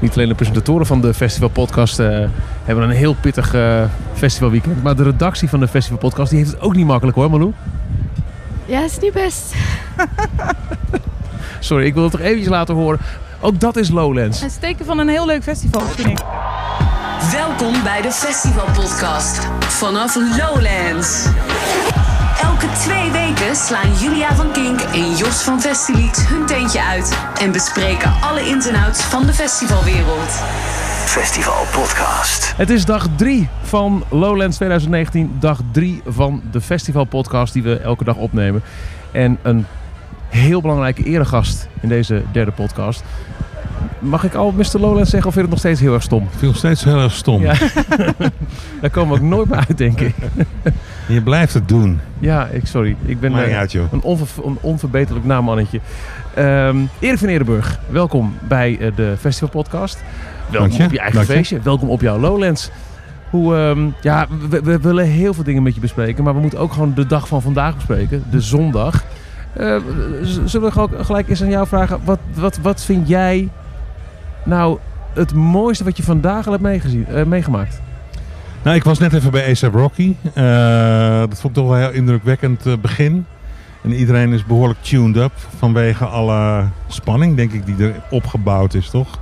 Niet alleen de presentatoren van de festivalpodcast eh hebben een heel pittig eh, festivalweekend. Maar de redactie van de festivalpodcast die heeft het ook niet makkelijk hoor, Malou. Ja, is niet best. Sorry, ik wil het toch eventjes laten horen. Ook dat is Lowlands. Het is teken van een heel leuk festival, vind ik. Welkom bij de Festivalpodcast vanaf Lowlands. Elke twee weken slaan Julia van Kink en Jos van Festilieds hun teentje uit en bespreken alle ins en outs van de festivalwereld. Festival Podcast. Het is dag 3 van Lowlands 2019. Dag 3 van de festivalpodcast die we elke dag opnemen. En een heel belangrijke eregast in deze derde podcast. Mag ik al Mr. Lowlands zeggen of vind je het nog steeds heel erg stom? Ik vind het steeds heel erg stom. Ja. Daar komen we ook nooit meer uit, denk ik. Je blijft het doen. Ja, ik, sorry. Ik ben eh, uit, een, onver, een onverbeterlijk namannetje. Ehm Erik van Eerdenburg, welkom bij eh, de festivalpodcast. Welkom Dank je, op je eigen dank je. feestje. Welkom op jouw Lowlands. Hoe, ehm, ja, we, we willen heel veel dingen met je bespreken, maar we moeten ook gewoon de dag van vandaag bespreken, de zondag. Eh, zullen we gelijk eens aan jou vragen, wat, wat, wat vind jij nou het mooiste wat je vandaag al hebt meegezien, eh, meegemaakt? Nou, ik was net even bij ASAP Rocky. Eh, dat vond ik toch wel een heel indrukwekkend eh, begin. En iedereen is behoorlijk tuned up vanwege alle spanning, denk ik, die er opgebouwd is, toch?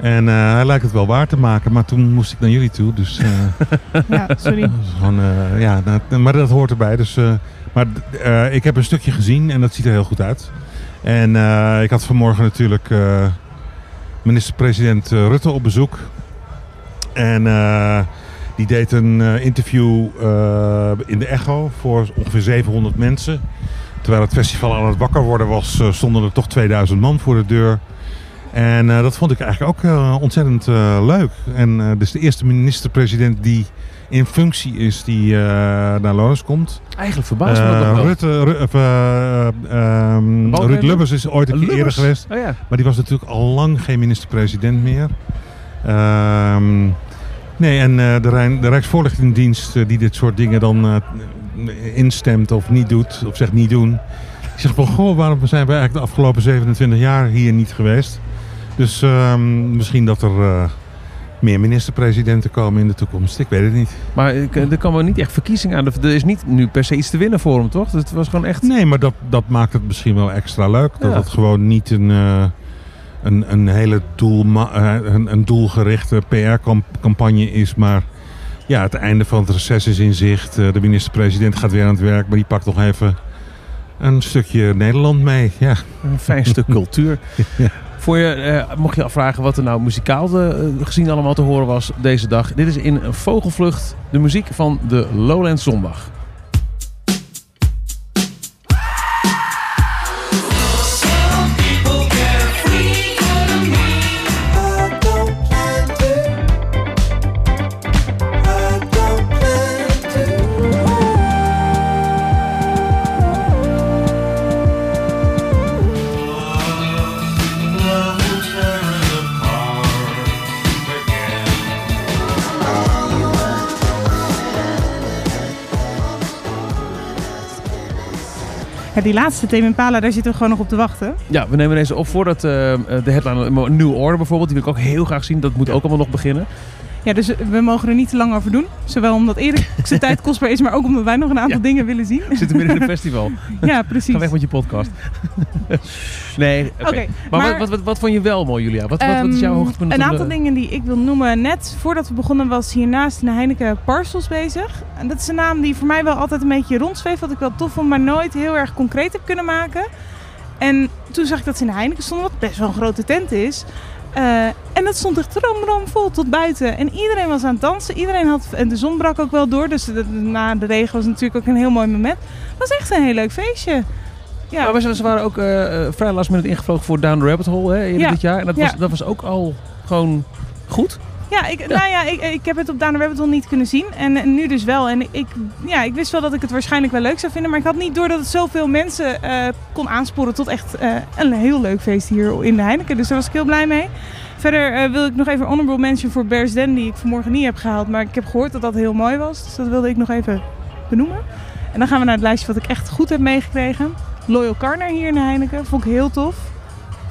En eh, hij lijkt het wel waar te maken, maar toen moest ik naar jullie toe. Dus eh, Ja, sorry. eh, ja, maar dat hoort erbij. Dus, eh, maar eh, ik heb een stukje gezien en dat ziet er heel goed uit. En eh, ik had vanmorgen natuurlijk eh, minister-president eh, Rutte op bezoek. En eh, die deed een eh, interview in de Echo voor ongeveer 700 mensen. Terwijl het festival aan het wakker worden was, stonden er toch 2000 man voor de deur. En dat vond ik eigenlijk ook ontzettend leuk. En dus de eerste minister-president die in functie is die eh, naar Lowlands komt. Eigenlijk verbaast me dat Eh, nog. Rutte, Ru- of, eh, ehm? Ruud Lubbers is ooit een keer eerder geweest. Oh ja. Maar die was natuurlijk al lang geen minister-president meer. Ehm, nee, en de, Rijn, de Rijksvoorlichtingsdienst eh, die dit soort dingen dan instemt of niet doet, of zegt niet doen. Ik zeg van, goh, waarom zijn we eigenlijk de afgelopen 27 jaar hier niet geweest? Dus ehm, misschien dat er meer minister-presidenten komen in de toekomst. Ik weet het niet. Maar ik- er komen niet echt verkiezingen aan. Er is niet nu per se iets te winnen voor hem, toch? Het was gewoon echt... Nee, maar dat, dat maakt het misschien wel extra leuk. Dat Ja. het gewoon niet een, eh, een, een hele doelma- eh, een, een doelgerichte PR-campagne is. Maar ja, het einde van het reces is in zicht. Eh, de minister-president gaat weer aan het werk. Maar die pakt nog even een stukje Nederland mee. Ja. Een fijn stuk cultuur. Ja. Voor je, eh, mocht je afvragen wat er nou muzikaal de, eh, gezien allemaal te horen was deze dag. Dit is in vogelvlucht de muziek van de Lowlands Zondag. Die laatste Tame Impala, daar zitten we gewoon nog op te wachten. Ja, we nemen deze op voordat eh, eh, de headline New Order bijvoorbeeld, die wil ik ook heel graag zien. Dat moet ook allemaal nog beginnen. Ja, dus we mogen er niet te lang over doen. Zowel omdat Erik zijn tijd kostbaar is, maar ook omdat wij nog een aantal Ja. dingen willen zien. We zitten midden in een festival. Ja, precies. Ga weg met je podcast. nee, oké. Maar maar- wat, wat, wat, vond je wel mooi, Julia? Wat, wat, wat is jouw Ehm, hoogtepunt? Een aantal de- dingen die ik wil noemen. Net voordat we begonnen was hiernaast in de Heineken Parcels bezig. En dat is een naam die voor mij wel altijd een beetje rondzweeft. Wat ik wel tof vond, maar nooit heel erg concreet heb kunnen maken. En toen zag ik dat ze in de Heineken stonden, wat best wel een grote tent is. Eh, en dat stond echt ram vol tot buiten. En iedereen was aan het dansen. Iedereen had, en de zon brak ook wel door. Dus de- na de regen was het natuurlijk ook een heel mooi moment. Het was echt een heel leuk feestje. Ja, Maar we ze waren ook eh, vrij last minute ingevlogen voor Down the Rabbit Hole hè, Ja. dit jaar. En dat, Ja. was, dat was ook al gewoon goed. Ja, ik, Nou ja, ik, ik heb het op the Rabbit niet kunnen zien. En, en nu dus wel. En ik, ja, ik wist wel dat ik het waarschijnlijk wel leuk zou vinden. Maar ik had niet door dat het zoveel mensen eh, kon aansporen tot echt eh, een heel leuk feest hier in de Heineken. Dus daar was ik heel blij mee. Verder eh, wil ik nog even honorable mention voor Bears Den, die ik vanmorgen niet heb gehaald. Maar ik heb gehoord dat dat heel mooi was. Dus dat wilde ik nog even benoemen. En dan gaan we naar het lijstje wat ik echt goed heb meegekregen. Loyal Carner hier in de Heineken. Vond ik heel tof.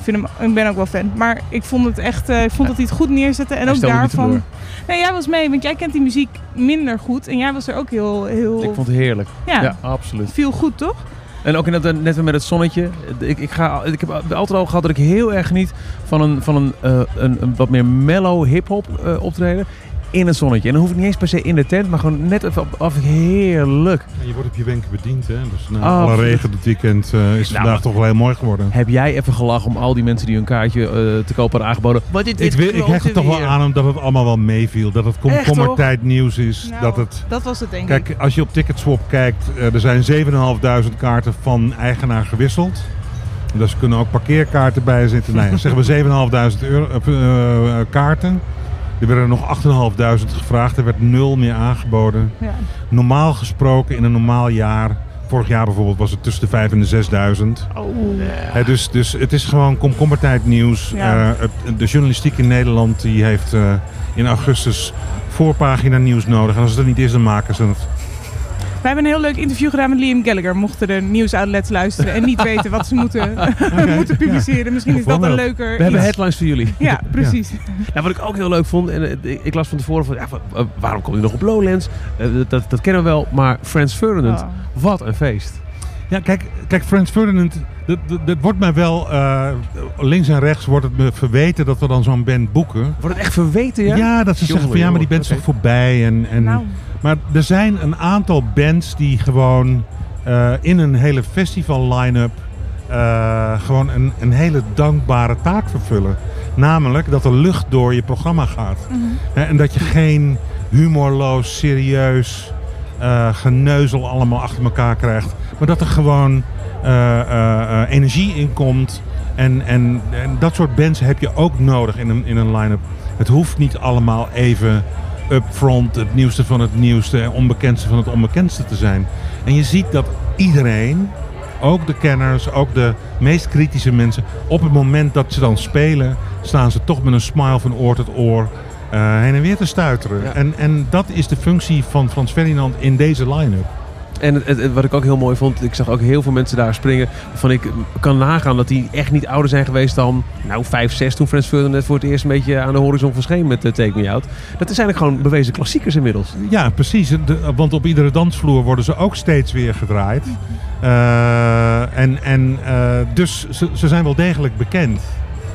Vind hem, ik ben ook wel fan. Maar ik vond het echt, eh, ik vond dat hij het goed neerzette. En Hij ook daarvan. Nee, jij was mee, want jij kent die muziek minder goed. En jij was er ook heel, heel. Ik vond het heerlijk. ja, Ja, absoluut. viel goed, toch? En ook net, net weer met het zonnetje. Ik, ik, ga, ik heb altijd al gehad dat ik heel erg geniet van een, van een, eh, een, een wat meer mellow hip-hop eh, optreden. In het zonnetje. En dan hoef ik niet eens per se in de tent, maar gewoon net even op, af. Heerlijk. Je wordt op je wenken bediend, hè? Dus na Oh, alle regen dit weekend eh, is het Nou, vandaag toch wel heel mooi geworden. Heb jij even gelachen om al die mensen die hun kaartje eh, te koop hadden aangeboden? Wat dit, Ik, weet- ik hecht er toch wel aan omdat het allemaal wel meeviel. Dat het komkommertijd nieuws is. Nou, dat het, Dat was het, denk ik. kijk, als je op Ticketswap kijkt, eh, er zijn 7.500 kaarten van eigenaar gewisseld. Dus er kunnen ook parkeerkaarten bij zitten. Nee, zeggen we 7.500 euro, kaarten. Er werden nog 8.500 gevraagd. Er werd nul meer aangeboden. Ja. Normaal gesproken in een normaal jaar, vorig jaar bijvoorbeeld was het tussen de 5 en de 6000. Oh. Dus, dus het is gewoon komkommertijd nieuws. Ja. Eh, het- de journalistiek in Nederland die heeft eh, in augustus voorpagina nieuws nodig. En als het er niet is, dan maken ze het. We hebben een heel leuk interview gedaan met Liam Gallagher. Mochten er nieuwsoutlets luisteren en niet weten wat ze moeten, moeten publiceren. Misschien is dat een leuker We hebben headlines voor jullie. Ja, precies. Nou, wat ik ook heel leuk vond, en eh, ik, las van tevoren van, ja, wa- wa- waarom kom je nog op Lowlands? Eh, dat- dat, dat kennen we wel, maar Frans Ferdinand, Oh. wat een feest. Ja, kijk, kijk Frans Ferdinand, dat, dat, dat wordt mij wel, eh, links en rechts wordt het me verweten dat we dan zo'n band boeken. Wordt het echt verweten, ja? Ja, dat ze Jongen, zeggen van ja, maar die band is toch voorbij. En, en, Nou, Maar er zijn een aantal bands die gewoon eh, in een hele festival line-up eh, gewoon een, een hele dankbare taak vervullen. Namelijk dat er lucht door je programma gaat. Hè, en dat je geen humorloos, serieus eh, geneuzel allemaal achter elkaar krijgt. Maar dat er gewoon eh, eh, eh, energie in komt. En, en, en dat soort bands heb je ook nodig in een, in een line-up. Het hoeft niet allemaal even upfront, het nieuwste van het nieuwste en onbekendste van het onbekendste te zijn. En je ziet dat iedereen, ook de kenners, ook de meest kritische mensen, op het moment dat ze dan spelen, staan ze toch met een smile van oor tot oor heen en weer te stuiteren. Ja. En, en dat is de functie van Frans Ferdinand in deze line-up. En wat ik ook heel mooi vond, ik zag ook heel veel mensen daar springen. Van ik kan nagaan dat die echt niet ouder zijn geweest dan nou 5, 6 toen Frans Ferdinand net voor het eerst een beetje aan de horizon verscheen met uh, Take Me Out. Dat zijn eigenlijk gewoon bewezen klassiekers inmiddels. Ja, precies. Want op iedere dansvloer worden ze ook steeds weer gedraaid. Eh, en en eh, dus ze, zijn wel degelijk bekend.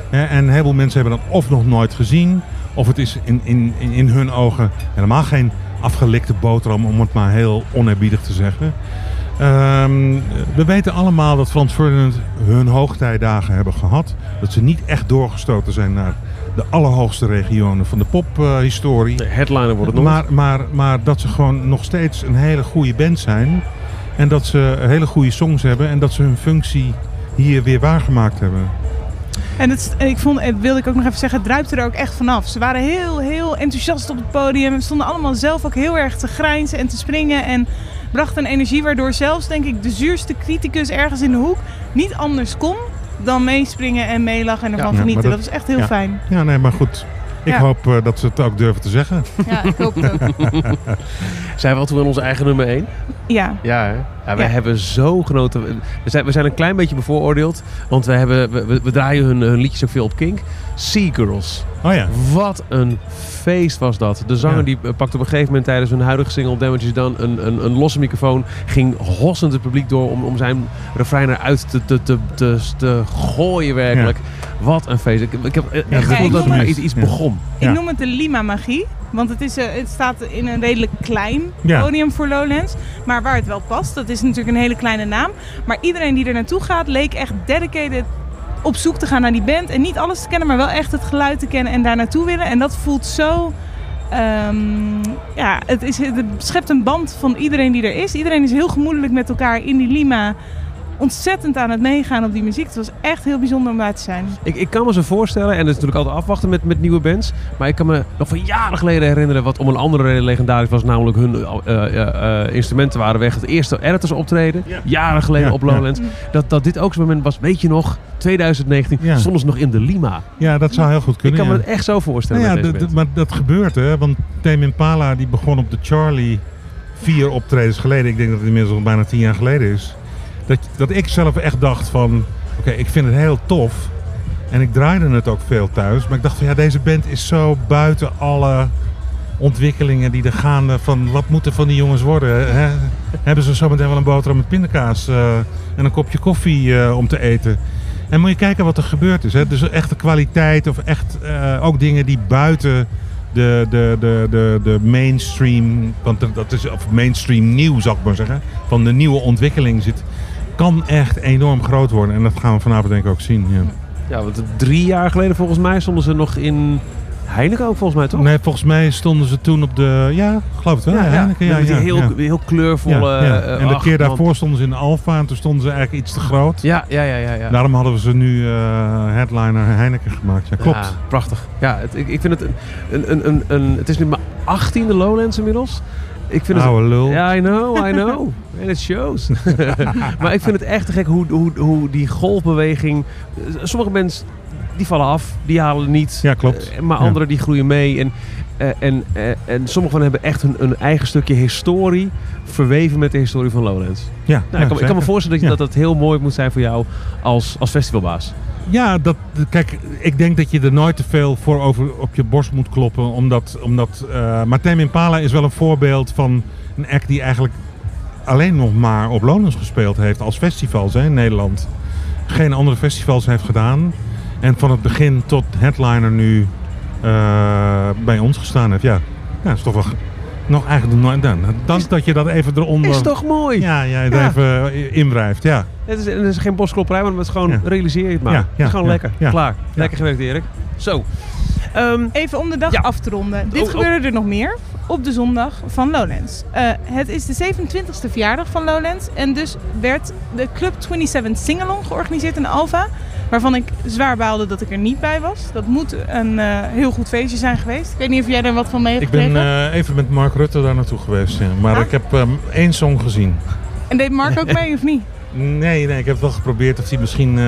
En een heleboel mensen hebben dat of nog nooit gezien, of het is in, in in hun ogen helemaal geen afgelikte boterham, om het maar heel oneerbiedig te zeggen. Ehm, we weten allemaal dat Frans Ferdinand hun hoogtijdagen hebben gehad. Dat ze niet echt doorgestoten zijn naar de allerhoogste regionen van de pophistorie. De headliner wordt het nog. Maar, maar, maar dat ze gewoon nog steeds een hele goede band zijn. En dat ze hele goede songs hebben. En dat ze hun functie hier weer waargemaakt hebben. En het, ik vond, wilde ik ook nog even zeggen, het druipte er ook echt vanaf. Ze waren heel, heel enthousiast op het podium. Ze stonden allemaal zelf ook heel erg te grijnzen en te springen. En brachten een energie waardoor zelfs, denk ik, de zuurste criticus ergens in de hoek niet anders kon dan meespringen en meelachen en ervan Ja, genieten. Dat, dat- was echt heel ja. fijn. Ja, nee, maar goed. Ik Ja. hoop eh, dat ze het ook durven te zeggen. Ja, ik hoop het ook. Zijn we al toe in onze eigen nummer 1? Ja. Ja, hè? Ja, wij Ja. hebben zo genoten. We zijn, we zijn een klein beetje bevooroordeeld. Want we, hebben, we, we- draaien hun, hun liedjes ook veel op Kink. Sea Girls. Oh ja. Wat een feest was dat. De zanger Ja. die eh, pakte op een gegeven moment tijdens hun huidige single Damage is Done een, een, een losse microfoon. Ging hossend het publiek door om, om zijn refrein eruit te, te, te, te, te gooien werkelijk. Wat een feest. Ik, ik heb echt dat het gevoel dat er iets, iets ja. Ik Ja. noem het de Lima-magie. Want het, is, eh, het staat in een redelijk klein Ja. podium voor Lowlands. Maar waar het wel past, dat is natuurlijk een hele kleine naam. Maar iedereen die er naartoe gaat, leek echt dedicated op zoek te gaan naar die band. En niet alles te kennen, maar wel echt het geluid te kennen en daar naartoe willen. En dat voelt zo... ehm, ja, het, is, het schept een band van iedereen die er is. Iedereen is heel gemoedelijk met elkaar in die Lima. Ontzettend aan het meegaan op die muziek. Het was echt heel bijzonder om daar te zijn. Ik, ik kan me zo voorstellen, en het is natuurlijk altijd afwachten met, met nieuwe bands. Maar ik kan me nog van jaren geleden herinneren wat om een andere reden legendarisch was. Namelijk hun eh, eh, eh, instrumenten waren weg. Het eerste Editors optreden, jaren geleden Ja, op Lowlands. Dat, dat dit ook zo'n moment was, weet je nog, 2019, Ja. stonden ze nog in de Lima. Ja, dat zou heel goed Ik kunnen. kan me het echt zo voorstellen Nou ja, met deze dat- band. dat- maar dat gebeurt hè. Want Tame Impala die begon op de Charlie vier optredens geleden. Ik denk dat het inmiddels al bijna tien jaar geleden is. Dat, dat ik zelf echt dacht van... Oké, ik vind het heel tof En ik draaide het ook veel thuis. Maar ik dacht van ja, deze band is zo buiten alle ontwikkelingen die er gaande van wat moeten van die jongens worden. Hè? Hebben ze zometeen wel een boterham met pindakaas eh, en een kopje koffie eh, om te eten. En moet je kijken wat er gebeurd is. Hè? Dus echte kwaliteit of echt eh, ook dingen die buiten de, de, de, de, de mainstream, want dat is of mainstream nieuw zou ik maar zeggen, van de nieuwe ontwikkeling zit, kan echt enorm groot worden. En dat gaan we vanavond denk ik ook zien. Ja. Ja, want drie jaar geleden volgens mij stonden ze nog in Heineken ook volgens mij, toch? Nee, volgens mij stonden ze toen op de, ja, geloof het wel. Ja, Heineken, ja, Met die ja, heel, ja. heel kleurvolle... Ja, ja. eh, En de keer daarvoor stonden ze in de Alfa en toen stonden ze eigenlijk iets te groot. Ja, ja, ja, ja. ja. Daarom hadden we ze nu eh, headliner Heineken gemaakt. Ja, klopt. Ja, prachtig. Ja, het, ik, ik vind het een, een, een, een... Het is nu mijn achttiende Lowlands inmiddels. Ik vind het... Oude lul. Ja, I know, I know. And it shows. maar ik vind het echt te gek hoe, hoe, hoe die golfbeweging... Sommige mensen die vallen af, die halen niet. Ja, klopt. Eh, maar Ja. anderen die groeien mee. En, eh, en, eh, en sommigen van hen hebben echt hun, hun eigen stukje historie verweven met de historie van Lowlands. Ja, Nou, ja, ik, kan, ik kan me voorstellen dat, Ja. dat dat heel mooi moet zijn voor jou als, als festivalbaas. Ja, dat, kijk, ik denk dat je er nooit te veel voor over op je borst moet kloppen. Omdat, omdat eh maar Impala is wel een voorbeeld van een act die eigenlijk alleen nog maar op Lowlands gespeeld heeft als festivals hè, in Nederland. Geen andere festivals heeft gedaan. En van het begin tot headliner nu eh, bij ons gestaan heeft. Ja, ja dat is toch wel nog eigenlijk nooit gedaan. Dank dat je dat even eronder... Is toch mooi? Ja, ja, Ja. even inwrijft. Ja. Het, is, het is geen bosklopperij, maar het is gewoon Ja. realiseer je het maar. Ja, het is gewoon ja, lekker. ja. Klaar. Lekker gewerkt Erik. Zo. Ehm, Even om de dag Ja. af te ronden. Dit Oh, oh. gebeurde er nog meer op de zondag van Lowlands. Eh, het is de 27e verjaardag van Lowlands. En dus werd de Club 27 Singalong georganiseerd in Alfa. Waarvan ik zwaar baalde dat ik er niet bij was. Dat moet een eh, heel goed feestje zijn geweest. Ik weet niet of jij er wat van mee hebt Ik ben gekregen. eh, even met Mark Rutte daar naartoe geweest. Ja. Maar Ah. ik heb ehm, één song gezien. En deed Mark ook mee of niet? Nee, nee, ik heb wel geprobeerd dat hij misschien eh,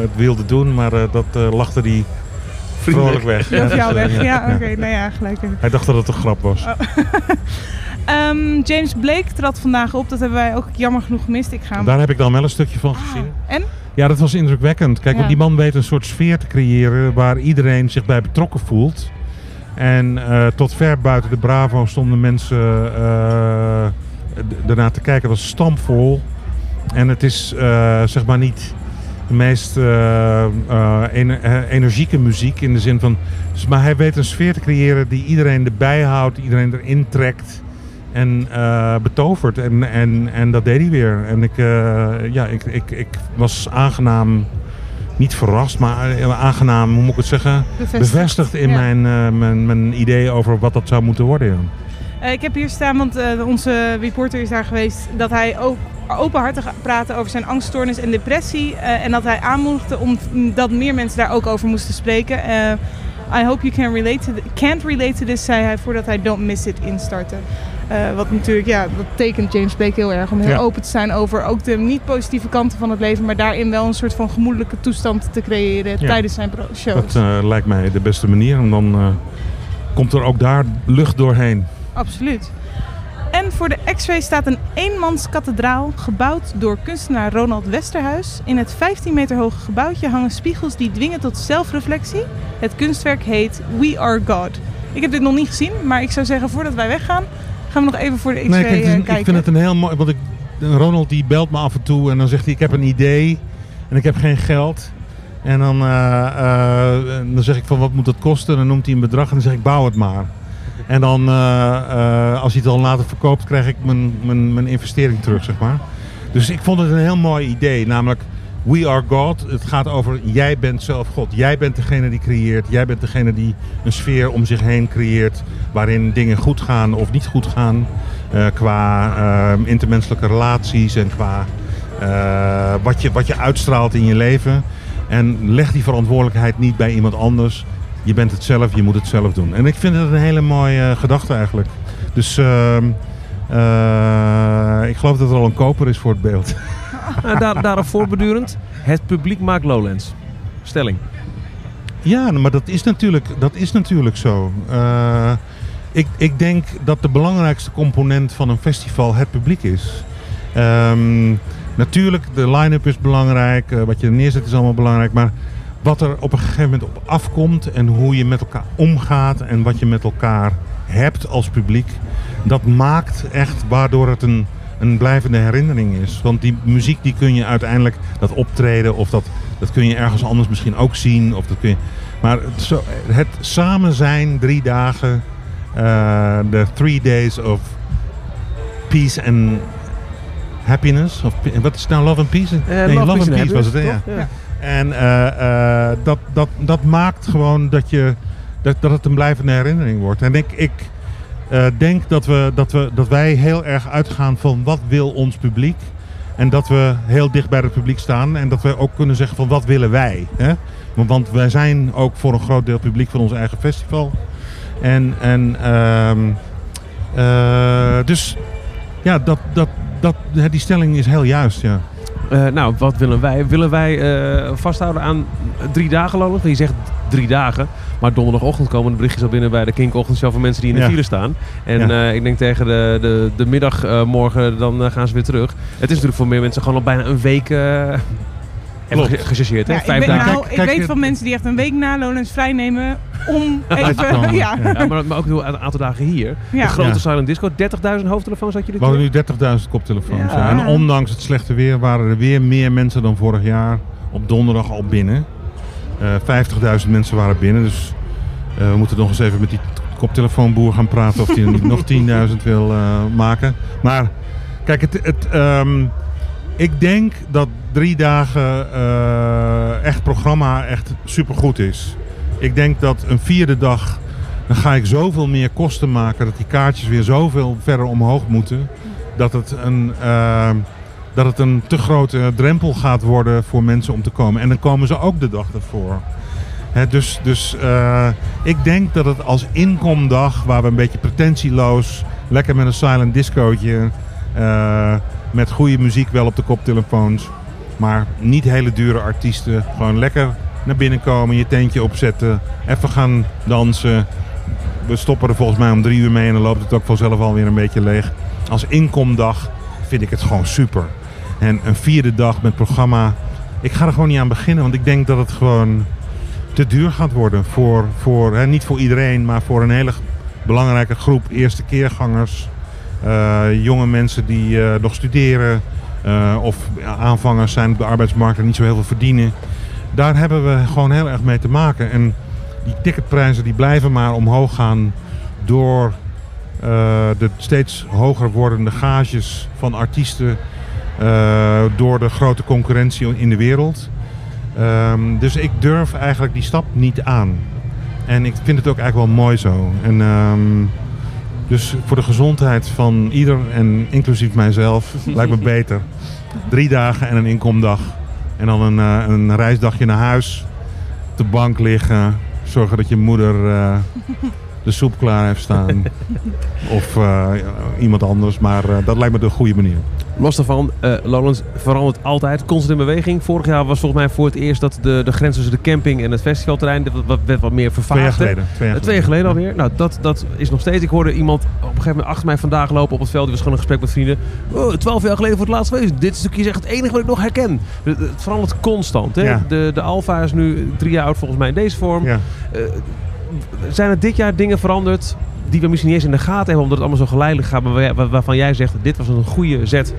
het wilde doen, maar eh, dat eh, lachte hij vrolijk weg. Of jou weg. Ja, oké. Nou ja, gelijk. Hij dacht dat het een grap was. Ehm, James Blake trad vandaag op. Dat hebben wij ook jammer genoeg gemist. Ik ga hem... Daar heb ik dan wel een stukje van Ah, gezien. En? Ja, dat was indrukwekkend. Kijk, Ja. want die man weet een soort sfeer te creëren waar iedereen zich bij betrokken voelt. En eh, tot ver buiten de Bravo stonden mensen eh, ernaar te kijken. Het was stampvol. En het is eh, zeg maar niet de meest ener- energieke muziek in de zin van... Maar hij weet een sfeer te creëren die iedereen erbij houdt, iedereen erin trekt en eh, betovert. En, en, en dat deed hij weer. En ik, eh, ja, ik, ik, ik was aangenaam, niet verrast, maar eh, aangenaam, hoe moet ik het zeggen, Bevestigd. bevestigd in Ja. mijn, eh, mijn, mijn idee over wat dat zou moeten worden. ja. Ik heb hier staan, want onze reporter is daar geweest, dat hij ook openhartig praatte over zijn angststoornis en depressie. en dat hij aanmoedigde om dat meer mensen daar ook over moesten spreken. I hope you can relate to can't relate to this, zei hij voordat hij Don't Miss It instartte. Eh, wat natuurlijk, ja, dat tekent James Blake heel erg om heel Ja. open te zijn over ook de niet positieve kanten van het leven, maar daarin wel een soort van gemoedelijke toestand te creëren Ja. tijdens zijn shows. Dat eh, lijkt mij de beste manier. En dan eh, komt er ook daar lucht doorheen. Absoluut. En voor de X-ray staat een eenmans kathedraal gebouwd door kunstenaar Ronald Westerhuis. In het 15 meter hoge gebouwtje hangen spiegels die dwingen tot zelfreflectie. Het kunstwerk heet We Are God. Ik heb dit nog niet gezien, maar ik zou zeggen voordat wij weggaan, gaan we nog even voor de X-ray Nee, kijk, het is eh, kijken. ik vind het een heel mooi. Want ik, Ronald die belt me af en toe en dan zegt hij: Ik heb een idee en ik heb geen geld. En dan, eh, eh, dan zeg ik van wat moet dat kosten? En dan noemt hij een bedrag en dan zeg ik bouw het maar. En dan als hij het dan later verkoopt, krijg ik mijn, mijn, mijn investering terug, zeg maar. Dus ik vond het een heel mooi idee. Namelijk, we are God. Het gaat over, jij bent zelf God. Jij bent degene die creëert. Jij bent degene die een sfeer om zich heen creëert. Waarin dingen goed gaan of niet goed gaan. eh, qua eh, intermenselijke relaties en qua eh, wat, je, wat je uitstraalt in je leven. En leg die verantwoordelijkheid niet bij iemand anders. Je bent het zelf, je moet het zelf doen. En ik vind het een hele mooie gedachte eigenlijk. Dus ehm, eh, ik geloof dat er al een koper is voor het beeld. En daar, daarop voorbedurend, het publiek maakt Lowlands. Stelling. Ja, maar dat is natuurlijk, dat is natuurlijk zo. Eh, ik, ik denk dat de belangrijkste component van een festival het publiek is. Ehm, natuurlijk, de line-up is belangrijk. eh, wat je er neerzet is allemaal belangrijk. Maar wat er op een gegeven moment op afkomt en hoe je met elkaar omgaat en wat je met elkaar hebt als publiek. Dat maakt echt waardoor het een, een blijvende herinnering is. Want die muziek die kun je uiteindelijk, dat optreden of dat, dat kun je ergens anders misschien ook zien. Of dat kun je, maar het, zo, het samen zijn, drie dagen, eh, de three days of peace and happiness. Of, wat is nou, love and peace? Eh, nee, love, and peace was het, hè? ja. Ja. En eh, dat, dat, dat maakt gewoon dat, je, dat, dat het een blijvende herinnering wordt. En ik, ik eh, denk dat, we, dat, we, dat wij heel erg uitgaan van wat wil ons publiek. En dat we heel dicht bij het publiek staan. En dat we ook kunnen zeggen van wat willen wij. Hè? Want- Want wij zijn ook voor een groot deel publiek van ons eigen festival. En, en ehm, eh, dus ja, dat, dat, dat, die stelling is heel juist. Ja. Eh, nou, wat willen wij? Willen wij eh, vasthouden aan drie dagen lonen? Je zegt drie dagen, maar donderdagochtend komen de berichtjes al binnen bij de Kinkochtendshow van mensen die in de Ja. file staan. En Ja. eh, ik denk tegen de, de, de middag morgen, dan gaan ze weer terug. Het is natuurlijk voor meer mensen gewoon al bijna een week Klopt. gechargeerd. Hè? Ja, ik, Vijf weet, dagen. nou, Kijk, ik weet het- van mensen die echt een week na Lowlands vrij nemen om te even... ja. Ja. Maar, maar ook een aantal dagen hier. Ja. De grote Ja. silent disco, 30.000 hoofdtelefoons had je dit We hadden nu 30.000 koptelefoons. Ja. ja. En ondanks het slechte weer waren er weer meer mensen dan vorig jaar op donderdag al binnen. Eh 50.000 mensen waren binnen. Dus eh, we moeten nog eens even met die koptelefoonboer gaan praten of hij er niet nog 10.000 wil eh, maken. Maar kijk, het, het, ehm, ik denk dat drie dagen eh, echt programma echt supergoed is. Ik denk dat een vierde dag, dan ga ik zoveel meer kosten maken dat die kaartjes weer zoveel verder omhoog moeten. Dat het een, eh, dat het een te grote drempel gaat worden voor mensen om te komen. En dan komen ze ook de dag ervoor. Dus dus eh, ik denk dat het als inkomdag, waar we een beetje pretentieloos, lekker met een silent discootje, met goede muziek wel op de koptelefoons, maar niet hele dure artiesten, gewoon lekker naar binnen komen, je tentje opzetten, even gaan dansen. We stoppen er volgens mij om drie uur mee en dan loopt het ook vanzelf alweer een beetje leeg. Als inkomdag vind ik het gewoon super. En een vierde dag met programma, ik ga er gewoon niet aan beginnen, want ik denk dat het gewoon te duur gaat worden. Voor, voor, hè, niet voor iedereen, maar voor een hele belangrijke groep eerste keergangers. eh, jonge mensen die eh, nog studeren eh, of aanvangers zijn op de arbeidsmarkt en niet zo heel veel verdienen. Daar hebben we gewoon heel erg mee te maken. En die ticketprijzen die blijven maar omhoog gaan door eh, de steeds hoger wordende gages van artiesten. eh, door de grote concurrentie in de wereld. Ehm, dus ik durf eigenlijk die stap niet aan. En ik vind het ook eigenlijk wel mooi zo. En, ehm, dus voor de gezondheid van ieder en inclusief mijzelf lijkt me beter. Drie dagen en een inkomdag. En dan een, eh, een reisdagje naar huis. Op de bank liggen. Zorgen dat je moeder eh, de soep klaar heeft staan. of eh, iemand anders. Maar eh, dat lijkt me de goede manier. Los daarvan, Lowlands verandert altijd, constant in beweging. Vorig jaar was volgens mij voor het eerst dat de, de grens tussen de camping en het festivalterrein dat wat, werd wat meer vervaagd. Twee jaar geleden. Twee jaar Twee jaar geleden alweer. Nou, dat, dat is nog steeds. Ik hoorde iemand op een gegeven moment achter mij vandaag lopen op het veld. Die was gewoon een gesprek met vrienden. Oh, Twaalf jaar geleden voor het laatst geweest. Dit stukje is echt het enige wat ik nog herken. Het, het verandert constant. Hè? Ja. De, de Alfa is nu drie jaar oud volgens mij in deze vorm. Ja. Zijn er dit jaar dingen veranderd die we misschien niet eens in de gaten hebben, omdat het allemaal zo geleidelijk gaat, maar waar- waar- waarvan jij zegt, dit was een goede zet,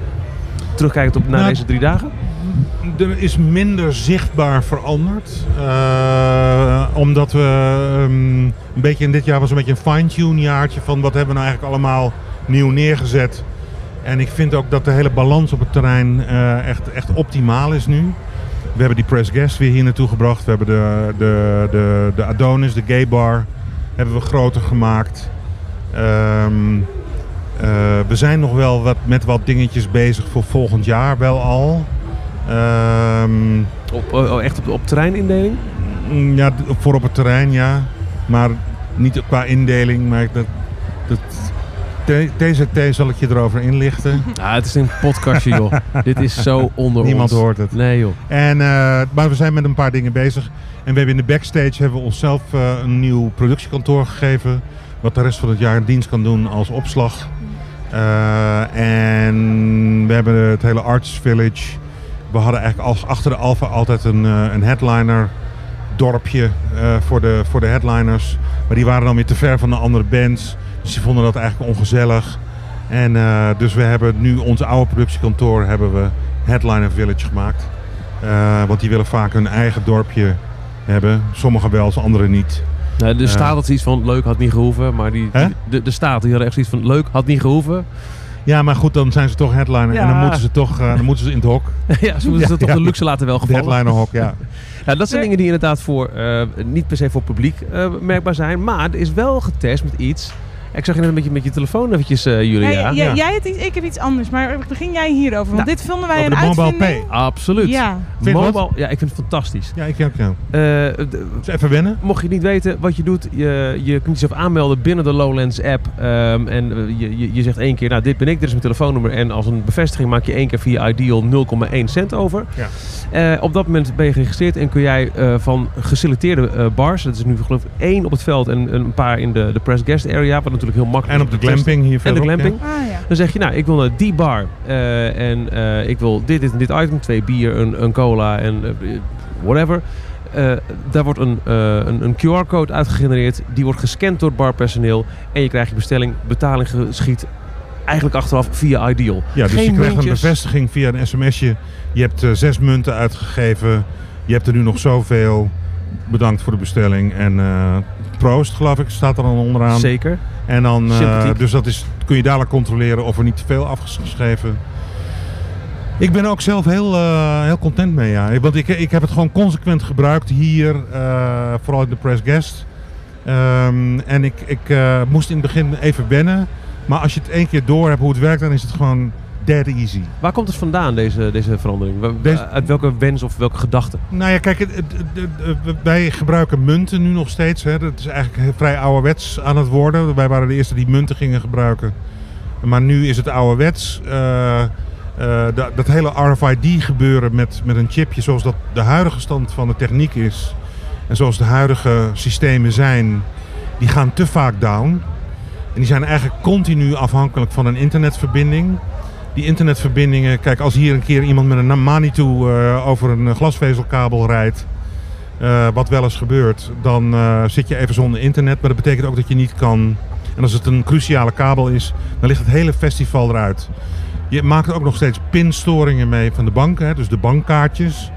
terugkijkend op naar Nou, deze drie dagen? Er is minder zichtbaar veranderd. Eh, omdat we ehm, een beetje in dit jaar was een beetje een fine-tune jaartje van wat hebben we nou eigenlijk allemaal nieuw neergezet. En ik vind ook dat de hele balans op het terrein eh, echt, echt optimaal is nu. We hebben die press guest weer hier naartoe gebracht. We hebben de, de, de, de Adonis, de gay bar, hebben we groter gemaakt. Ehm, eh, we zijn nog wel wat, met wat dingetjes bezig voor volgend jaar wel al. Ehm, Op, oh, oh, echt op, op terreinindeling? mm, ja, voor op het terrein, ja. Maar niet qua indeling. Maar dat, dat, T- TZT zal ik je erover inlichten. Het is een podcastje, joh. Dit is zo onder Niemand ons. hoort het. Nee, joh. En, eh, maar we zijn met een paar dingen bezig. En we hebben in de backstage hebben we onszelf eh, een nieuw productiekantoor gegeven. Wat de rest van het jaar een dienst kan doen als opslag. Eh, en we hebben het hele Arts Village. We hadden eigenlijk als, achter de Alpha altijd een, een headliner dorpje voor, de, voor de headliners. Maar die waren dan weer te ver van de andere bands. Die vonden dat eigenlijk ongezellig. En eh, dus we hebben nu ons oude productiekantoor hebben we Headliner Village gemaakt. Eh, want die willen vaak hun eigen dorpje hebben. Sommigen wel, anderen niet. Nou, de Eh. staat had zoiets van leuk had niet gehoeven, maar die, Hè? de, de staat die had echt zoiets van leuk had niet gehoven. Ja, maar goed, dan zijn ze toch headliner. Ja. En dan moeten ze toch dan moeten ze in het hok. ja, ze moeten Ja, toch ja. de luxe laten wel De gevallen. headliner hok, ja. Ja, dat zijn dingen die inderdaad voor, eh, niet per se voor publiek merkbaar zijn. Maar er is wel getest met iets. Ik zag je net een beetje met je telefoon eventjes, eh, Julia. Ja, Ja. Jij hebt iets, ik heb iets anders, maar begin jij hierover? Want Nou, dit vonden wij een de Mobile uitvinding. Absoluut. Ja? Mobile, ja, ik vind het fantastisch. Ja, ik ook. Ja. Eh, Dus even wennen. mocht je niet weten wat je doet, je, je kunt jezelf aanmelden binnen de Lowlands app. Ehm, en eh, je, je, je zegt één keer, nou dit ben ik, dit is mijn telefoonnummer. En als een bevestiging maak je één keer via Ideal 0,1 cent over. Ja. Eh, op dat moment ben je geregistreerd en kun jij eh, van geselecteerde eh, bars, dat is nu geloof ik één op het veld en een paar in de, de press guest area, wat natuurlijk heel makkelijk En op de glamping hier En de glamping. ah ja. Dan zeg je, nou, ik wil naar die bar. eh, en eh, ik wil dit, dit en dit item. Twee bier, een, een cola en eh, whatever. Eh, daar wordt een, eh, een, een QR-code uitgegenereerd. Die wordt gescand door het barpersoneel. En je krijgt je bestelling, betaling geschiet eigenlijk achteraf via Ideal. Ja, dus Geen je krijgt een bevestiging via een sms'je. Je hebt zes munten uitgegeven. Je hebt er nu nog zoveel. Bedankt voor de bestelling. En eh, proost, geloof ik, staat er dan onderaan. Zeker. En dan, eh, dus dat is, kun je dadelijk controleren of er niet te veel afgeschreven. Ik ben ook zelf heel, eh, heel content mee, ja. Want ik, ik heb het gewoon consequent gebruikt hier, eh, vooral in de press guest. Ehm, en ik, ik moest in het begin even wennen. Maar als je het één keer door hebt hoe het werkt, dan is het gewoon dead easy. Waar komt het vandaan, deze, deze verandering? Deze- Uit welke wens of welke gedachte? Nou ja, kijk, het, het- het- het- wij gebruiken munten nu nog steeds. Hè. Dat is eigenlijk vrij ouderwets aan het worden. Wij waren de eerste die munten gingen gebruiken. Maar nu is het ouderwets. Eh, eh, dat, dat hele RFID gebeuren met, met een chipje zoals dat de huidige stand van de techniek is. En zoals de huidige systemen zijn, die gaan te vaak down. En die zijn eigenlijk continu afhankelijk van een internetverbinding. Die internetverbindingen, kijk, als hier een keer iemand met een Manitou eh, over een glasvezelkabel rijdt, eh, wat wel eens gebeurt, dan eh, zit je even zonder internet. Maar dat betekent ook dat je niet kan. En als het een cruciale kabel is, dan ligt het hele festival eruit. Je maakt ook nog steeds pinstoringen mee van de banken, hè, dus de bankkaartjes.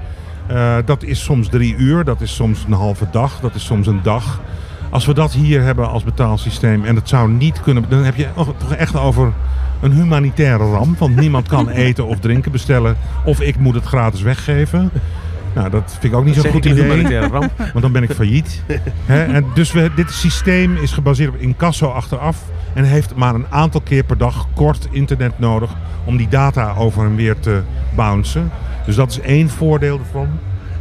Eh, dat is soms drie uur, dat is soms een halve dag, dat is soms een dag. Als we dat hier hebben als betaalsysteem en dat zou niet kunnen, dan heb je toch echt over een humanitaire ramp. Want niemand kan eten of drinken bestellen. Of ik moet het gratis weggeven. Nou, dat vind ik ook niet zo'n goed idee. humanitaire ramp? Want dan ben ik failliet. En dus we, dit systeem is gebaseerd op incasso achteraf. En heeft maar een aantal keer per dag kort internet nodig. Om die data over en weer te bouncen. Dus dat is één voordeel ervan.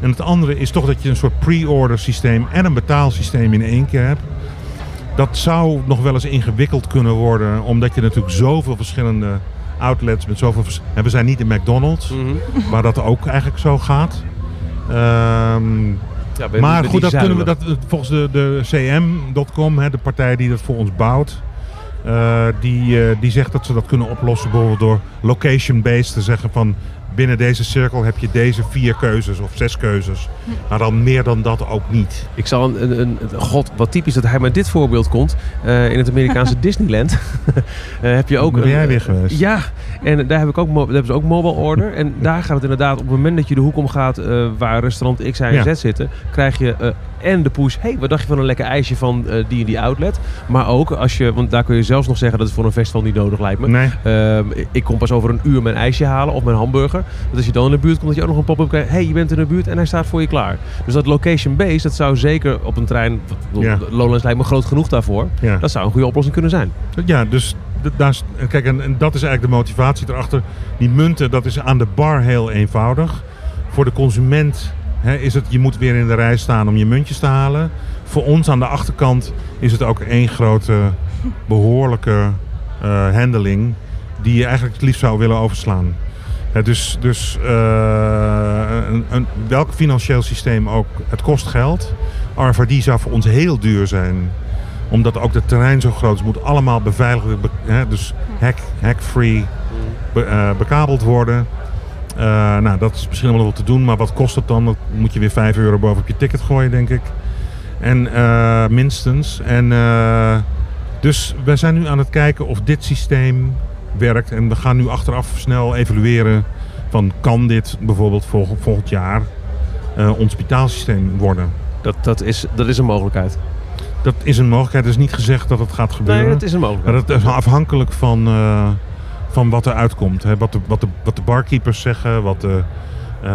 En het andere is toch dat je een soort pre-order systeem en een betaalsysteem in één keer hebt. Dat zou nog wel eens ingewikkeld kunnen worden. Omdat je natuurlijk zoveel verschillende outlets met zoveel... En we zijn niet in McDonald's. Mhm. Waar dat ook eigenlijk zo gaat. Ehm, Ja, maar goed, dat kunnen we, dat, volgens de, de CM.com, de partij die dat voor ons bouwt, eh, die, eh, die zegt dat ze dat kunnen oplossen bijvoorbeeld door location-based te zeggen van binnen deze cirkel heb je deze vier keuzes of zes keuzes. Maar dan meer dan dat ook niet. Ik zal een, een, een- God, wat typisch dat hij met dit voorbeeld komt. Eh, in het Amerikaanse Disneyland eh, heb je ook. Ben jij weer geweest. Ja, en daar, heb ik ook, daar hebben ze ook mobile order. En daar gaat het inderdaad op het moment dat je de hoek omgaat uh, waar restaurant X, Y en Ja. Z zitten, krijg je en de push. hey, wat dacht je van een lekker ijsje van uh, die en die outlet? Maar ook als je, want daar kun je zelfs nog zeggen dat het voor een festival niet nodig lijkt me. Nee. Uh, ik kom pas over een uur mijn ijsje halen of mijn hamburger. Dat als je dan in de buurt komt, dat je ook nog een pop-up krijgt. hey, je bent in de buurt en hij staat voor je klaar. Dus dat location-based, dat zou zeker op een trein, Ja. Lowlands lijkt me groot genoeg daarvoor. Ja. Dat zou een goede oplossing kunnen zijn. Ja, dus daar is, kijk, en, en dat is eigenlijk de motivatie erachter. Die munten, dat is aan de bar heel eenvoudig. Voor de consument is het, je moet weer in de rij staan om je muntjes te halen. Voor ons aan de achterkant is het ook één grote, behoorlijke uh, handeling die je eigenlijk het liefst zou willen overslaan. Dus dus uh, een, welk financieel systeem ook, het kost geld. RFID zou voor ons heel duur zijn omdat ook het terrein zo groot is, moet allemaal beveiligd, dus hack, hack-free be, uh, bekabeld worden. Eh, nou, dat is misschien allemaal wel te doen, maar wat kost het dan? Dat moet je weer 5 euro bovenop je ticket gooien, denk ik. En eh, minstens. En eh, dus we zijn nu aan het kijken of dit systeem werkt. En we gaan nu achteraf snel evalueren van kan dit bijvoorbeeld volg- volgend jaar ons betaalsysteem worden. Dat, dat, is, dat is een mogelijkheid. Dat is een mogelijkheid. Het is niet gezegd dat het gaat gebeuren. Nee, dat is een Maar mogelijkheid. dat is afhankelijk van, van wat er uitkomt. Hè. Wat, de, wat, wat de barkeepers zeggen, wat de, eh,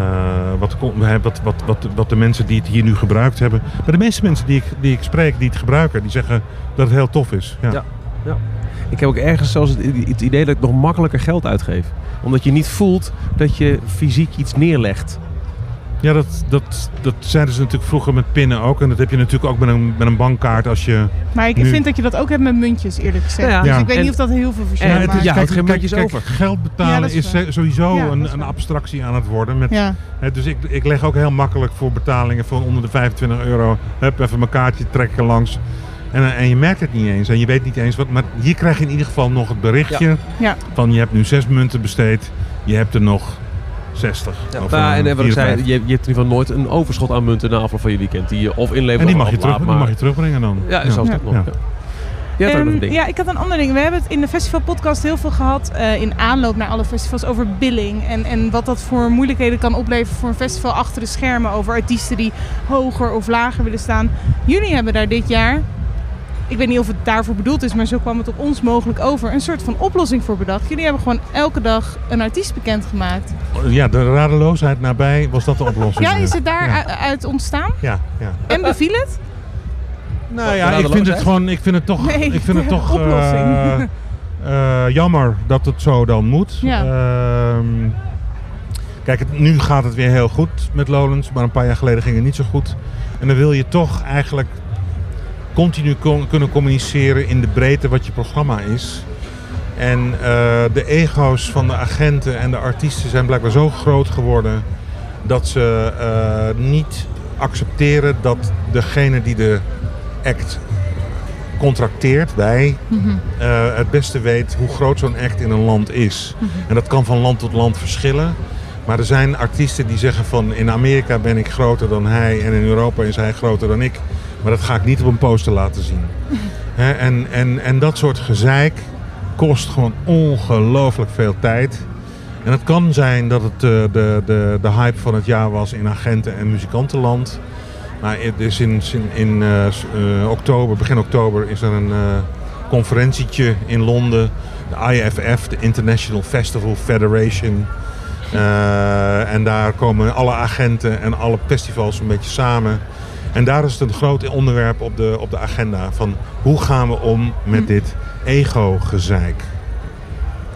wat, wat, wat, wat, de mensen die het hier nu gebruikt hebben. Maar de meeste mensen die ik, die ik spreek, die het gebruiken, die zeggen dat het heel tof is. Ja. Ja. Ik heb ook ergens zelfs het idee dat ik nog makkelijker geld uitgeef. Omdat je niet voelt dat je fysiek iets neerlegt. Ja, dat, dat, dat zeiden ze natuurlijk vroeger met pinnen ook. En dat heb je natuurlijk ook met een, met een bankkaart als je... Maar ik Nu- vind dat je dat ook hebt met muntjes, eerlijk gezegd. Ja, Dus ja. ik weet En- niet of dat heel veel verschil het- maakt. ja, kijk, geen kijk, muntjes kijk, over. Geld betalen is is, waar. sowieso een, is een abstractie aan het worden. Met, Ja. Hè, dus ik, ik leg ook heel makkelijk voor betalingen van onder de 25 euro. Hup, even mijn kaartje trekken langs. En, en je merkt het niet eens. En je weet niet eens wat. Maar hier krijg je in ieder geval nog het berichtje. Ja. Van je hebt nu zes munten besteed. Je hebt er nog 60. Of, Nou, en, wat ik zei, 54. je, je hebt in ieder geval nooit een overschot aan munten na afloop van je weekend. Die je of inlevert En die of mag, je terug, die maar- mag je terugbrengen dan. Ja, zelfs dat nog. Ja. Ja. Je hebt ook nog een Ehm, ding. ja, ik had een ander ding. We hebben het in de festivalpodcast heel veel gehad eh, in aanloop naar alle festivals over billing. En, en wat dat voor moeilijkheden kan opleveren voor een festival achter de schermen. Over artiesten die hoger of lager willen staan. Jullie hebben daar dit jaar, ik weet niet of het daarvoor bedoeld is, maar zo kwam het op ons mogelijk over, een soort van oplossing voor bedacht. Jullie hebben gewoon elke dag een artiest bekendgemaakt. Ja, de radeloosheid nabij was dat de oplossing. Ja, is het daar Ja. u- uit ontstaan? Ja, ja. En beviel het? Nou ja, ik vind het gewoon, ik vind het toch, Nee, ik vind het toch oplossing. eh, eh, jammer dat het zo dan moet. Ja. Ehm, kijk, het, nu gaat het weer heel goed met Lowlands, maar een paar jaar geleden ging het niet zo goed. En dan wil je toch eigenlijk continu kunnen communiceren in de breedte wat je programma is. En eh, de ego's van de agenten en de artiesten zijn blijkbaar zo groot geworden dat ze eh, niet accepteren dat degene die de act contracteert, wij, eh, het beste weet hoe groot zo'n act in een land is. En dat kan van land tot land verschillen. Maar er zijn artiesten die zeggen van in Amerika ben ik groter dan hij en in Europa is hij groter dan ik. Maar dat ga ik niet op een poster laten zien. En, en, en dat soort gezeik kost gewoon ongelooflijk veel tijd. En het kan zijn dat het eh, de, de, de hype van het jaar was in agenten- en muzikantenland. Maar het is in, in, in eh, eh, oktober, begin oktober, is er een eh, conferentietje in Londen. De IFF, de International Festival Federation. En daar komen alle agenten en alle festivals een beetje samen. En daar is het een groot onderwerp op de, op de agenda. Van hoe gaan we om met dit ego-gezeik?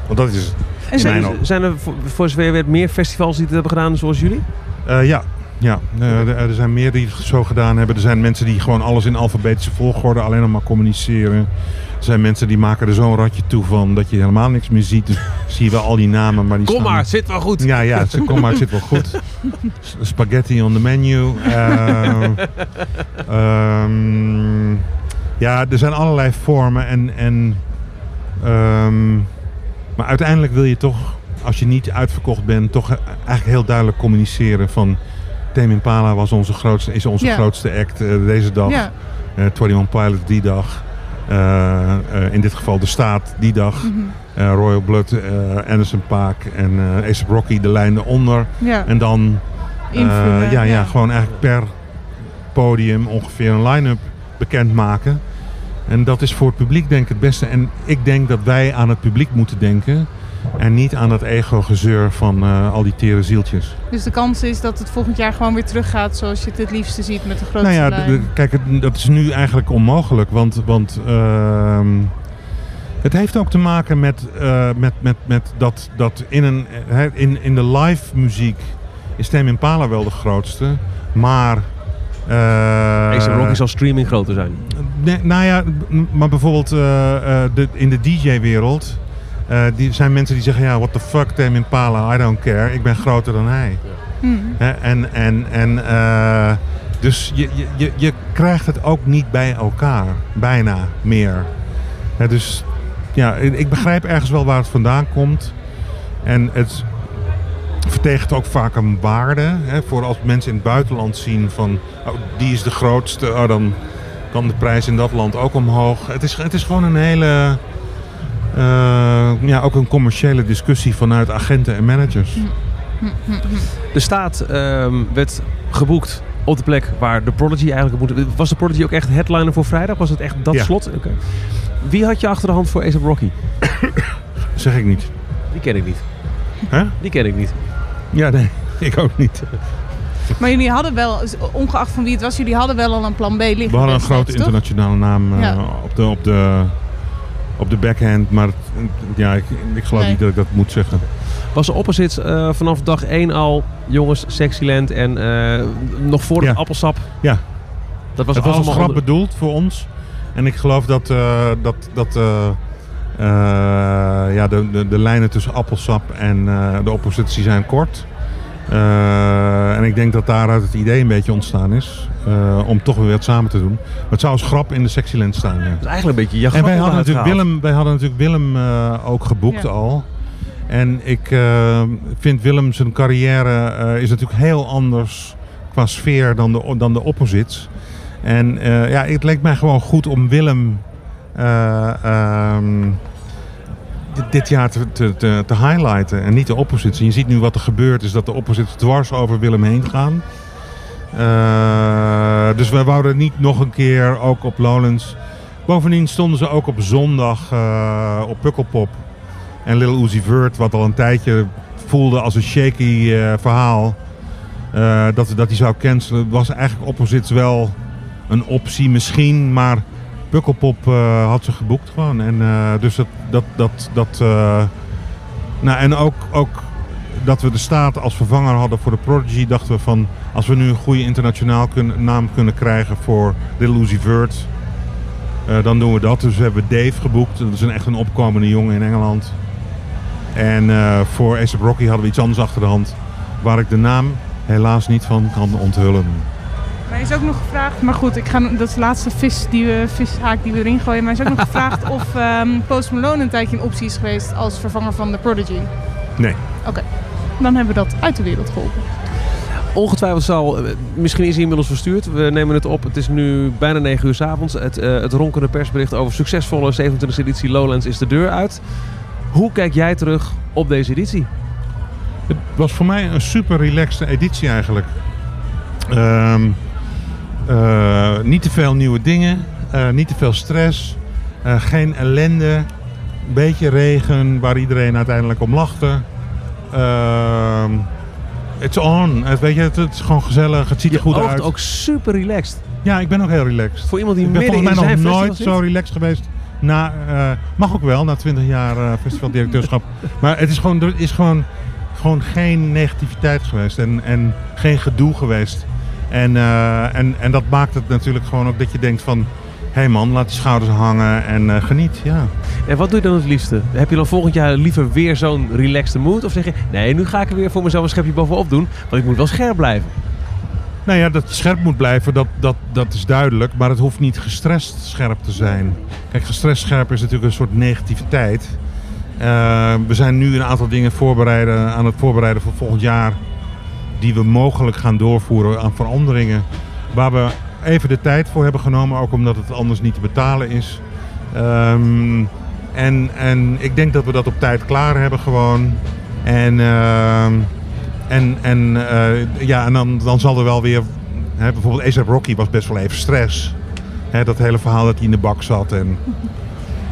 Want dat is. En zijn-. Zijn er voor, zover je weet meer festivals die het hebben gedaan zoals jullie? Eh, ja, ja. Eh, er, zijn meer die het zo gedaan hebben. Er zijn mensen die gewoon alles in alfabetische volgorde alleen nog maar communiceren. Er zijn mensen die maken er zo'n ratje toe van dat je helemaal niks meer ziet. Dus zie je wel al die namen, maar die Kom staan... maar, zit wel goed. Ja, ja, het- kom maar, zit wel goed. Spaghetti on the menu. Eh, ehm, ja, er zijn allerlei vormen. En, en, ehm, maar uiteindelijk wil je toch, als je niet uitverkocht bent, toch eigenlijk heel duidelijk communiceren van... Tame Impala was onze grootste, is onze Ja. grootste act eh, deze dag. Ja. Eh 21 Pilot die dag. Eh, eh, in dit geval de staat die dag. Mhm. Eh, Royal Blood, eh, Anderson Paak en eh Ace Rocky de lijn eronder. Ja. En dan eh, ja, ja. gewoon eigenlijk per podium ongeveer een line-up bekendmaken. En dat is voor het publiek denk ik het beste. En ik denk dat wij aan het publiek moeten denken. En niet aan dat ego-gezeur van eh, al die tere zieltjes. Dus de kans is dat het volgend jaar gewoon weer teruggaat zoals je het het liefste ziet met de grootste Nou ja, lijn. de- de- kijk, het- dat is nu eigenlijk onmogelijk. Want, want ehm, het heeft ook te maken met, eh, met, met, met dat, dat in, een, hè, in, in de live muziek is Tame Impala wel de grootste. Maar... eh, Ace Rocky zal streaming groter zijn. Nee, nou ja, maar bijvoorbeeld eh, eh, de, in de DJ-wereld eh, die zijn mensen die zeggen, ja, what the fuck, Tame Impala, I don't care. Ik ben groter dan hij. Hè, en en, en eh, dus je, je, je, je krijgt het ook niet bij elkaar, bijna meer. Hè, dus ja, ik begrijp ergens wel waar het vandaan komt. En het, vertegenwoordigt ook vaak een waarde. Hè, voor als mensen in het buitenland zien van oh, die is de grootste, oh, dan kan de prijs in dat land ook omhoog. Het is, het is gewoon een hele, ja, ook een commerciële discussie vanuit agenten en managers. De staat ehm, werd geboekt op de plek waar de Prodigy eigenlijk moet... Was de Prodigy ook echt headliner voor vrijdag? Was het echt dat Ja. slot? Oké. Wie had je achter de hand voor A$AP Rocky? Zeg ik niet. Die ken ik niet. Hè? Die ken ik niet. Ja, nee, ik ook niet. Maar jullie hadden wel, ongeacht van wie het was, jullie hadden wel al een plan B liggen. We hadden een grote internationale naam eh, Ja. op, de, op, de, op de backhand. Maar ja, ik, ik geloof Nee. niet dat ik dat moet zeggen. Was de opposites eh, vanaf dag 1 al, jongens, Sexyland en eh, nog voor het Ja. appelsap? Ja. Dat was het was allemaal grap onder- bedoeld voor ons. En ik geloof dat, eh, dat, dat eh, eh, ja, de, de, de lijnen tussen appelsap en eh, de oppositie zijn kort. Eh, en ik denk dat daaruit het idee een beetje ontstaan is. Eh, om toch weer wat samen te doen. Maar het zou als grap in de Sexyland staan. Ja. Dat is eigenlijk een beetje je En wij hadden, natuurlijk. Willem, wij hadden natuurlijk Willem eh, ook geboekt Ja. al. En ik eh, vind Willem zijn carrière eh, is natuurlijk heel anders qua sfeer dan de, dan de opposites. En eh, ja, het leek mij gewoon goed om Willem eh, ehm, dit, dit jaar te, te, te, te highlighten en niet de opposites. En je ziet nu wat er gebeurt is dat de opposites dwars over Willem heen gaan. Eh, dus wij wouden niet nog een keer ook op Lowlands. Bovendien stonden ze ook op zondag eh, op Pukkelpop. En Lil Uzi Vert, wat al een tijdje voelde als een shaky eh, verhaal. dat, dat hij zou cancelen, was eigenlijk opposites wel een optie misschien. Maar Pukkelpop had ze geboekt gewoon. En dus dat... dat, dat, dat nou, en ook, ook dat we de staat als vervanger hadden voor de Prodigy, dachten we van als we nu een goede internationaal kun- naam kunnen krijgen voor Lil Uzi Vert, dan doen we dat. Dus we hebben Dave geboekt. Dat is een echt een opkomende jongen in Engeland. En eh, voor A$AP Rocky hadden we iets anders achter de hand, waar ik de naam helaas niet van kan onthullen. Mij is ook nog gevraagd, maar goed, ik ga, dat is de laatste vis die we, vishaak die we erin gooien. Maar is ook nog gevraagd of ehm, Post Malone een tijdje een optie is geweest als vervanger van de Prodigy. Nee. Dan hebben we dat uit de wereld geholpen. Ongetwijfeld zal, eh, misschien is hij inmiddels verstuurd. We nemen het op. Het is nu bijna 9 uur s avonds. Het, eh, het ronkende persbericht over succesvolle 27e editie Lowlands is de deur uit. Hoe kijk jij terug op deze editie? Het was voor mij een super relaxte editie eigenlijk. Ehm, eh, niet te veel nieuwe dingen, eh, niet te veel stress, eh, geen ellende, een beetje regen waar iedereen uiteindelijk om lachte. Ehm it's on, het, weet je, het, het is gewoon gezellig, het ziet er goed uit. ook super relaxed. Ja, ik ben ook heel relaxed. Voor iemand die Ik ben midden volgens in mij nog nooit zo relaxed geweest. Na, eh, mag ook wel, na 20 jaar eh, festivaldirecteurschap. maar het is gewoon, er is gewoon, gewoon geen negativiteit geweest. En, en geen gedoe geweest. En, eh, en, en dat maakt het natuurlijk gewoon ook dat je denkt van... Hé hey man, laat die schouders hangen en eh, geniet. Ja. En wat doe je dan het liefste? Heb je dan volgend jaar liever weer zo'n relaxed mood? Of zeg je, nee, nu ga ik er weer voor mezelf een schepje bovenop doen. Want ik moet wel scherp blijven. Nou ja, dat scherp moet blijven, dat, dat, dat is duidelijk. Maar het hoeft niet gestrest scherp te zijn. Kijk, gestrest scherp is natuurlijk een soort negativiteit. Eh, we zijn nu een aantal dingen voorbereiden, aan het voorbereiden voor volgend jaar. Die we mogelijk gaan doorvoeren aan veranderingen. Waar we even de tijd voor hebben genomen. Ook omdat het anders niet te betalen is. Ehm, en, en ik denk dat we dat op tijd klaar hebben gewoon. En... ehm, en, en, eh, ja, en dan, dan zal er wel weer... Hè, bijvoorbeeld A$AP Rocky was best wel even stress. Hè, dat hele verhaal dat hij in de bak zat. En,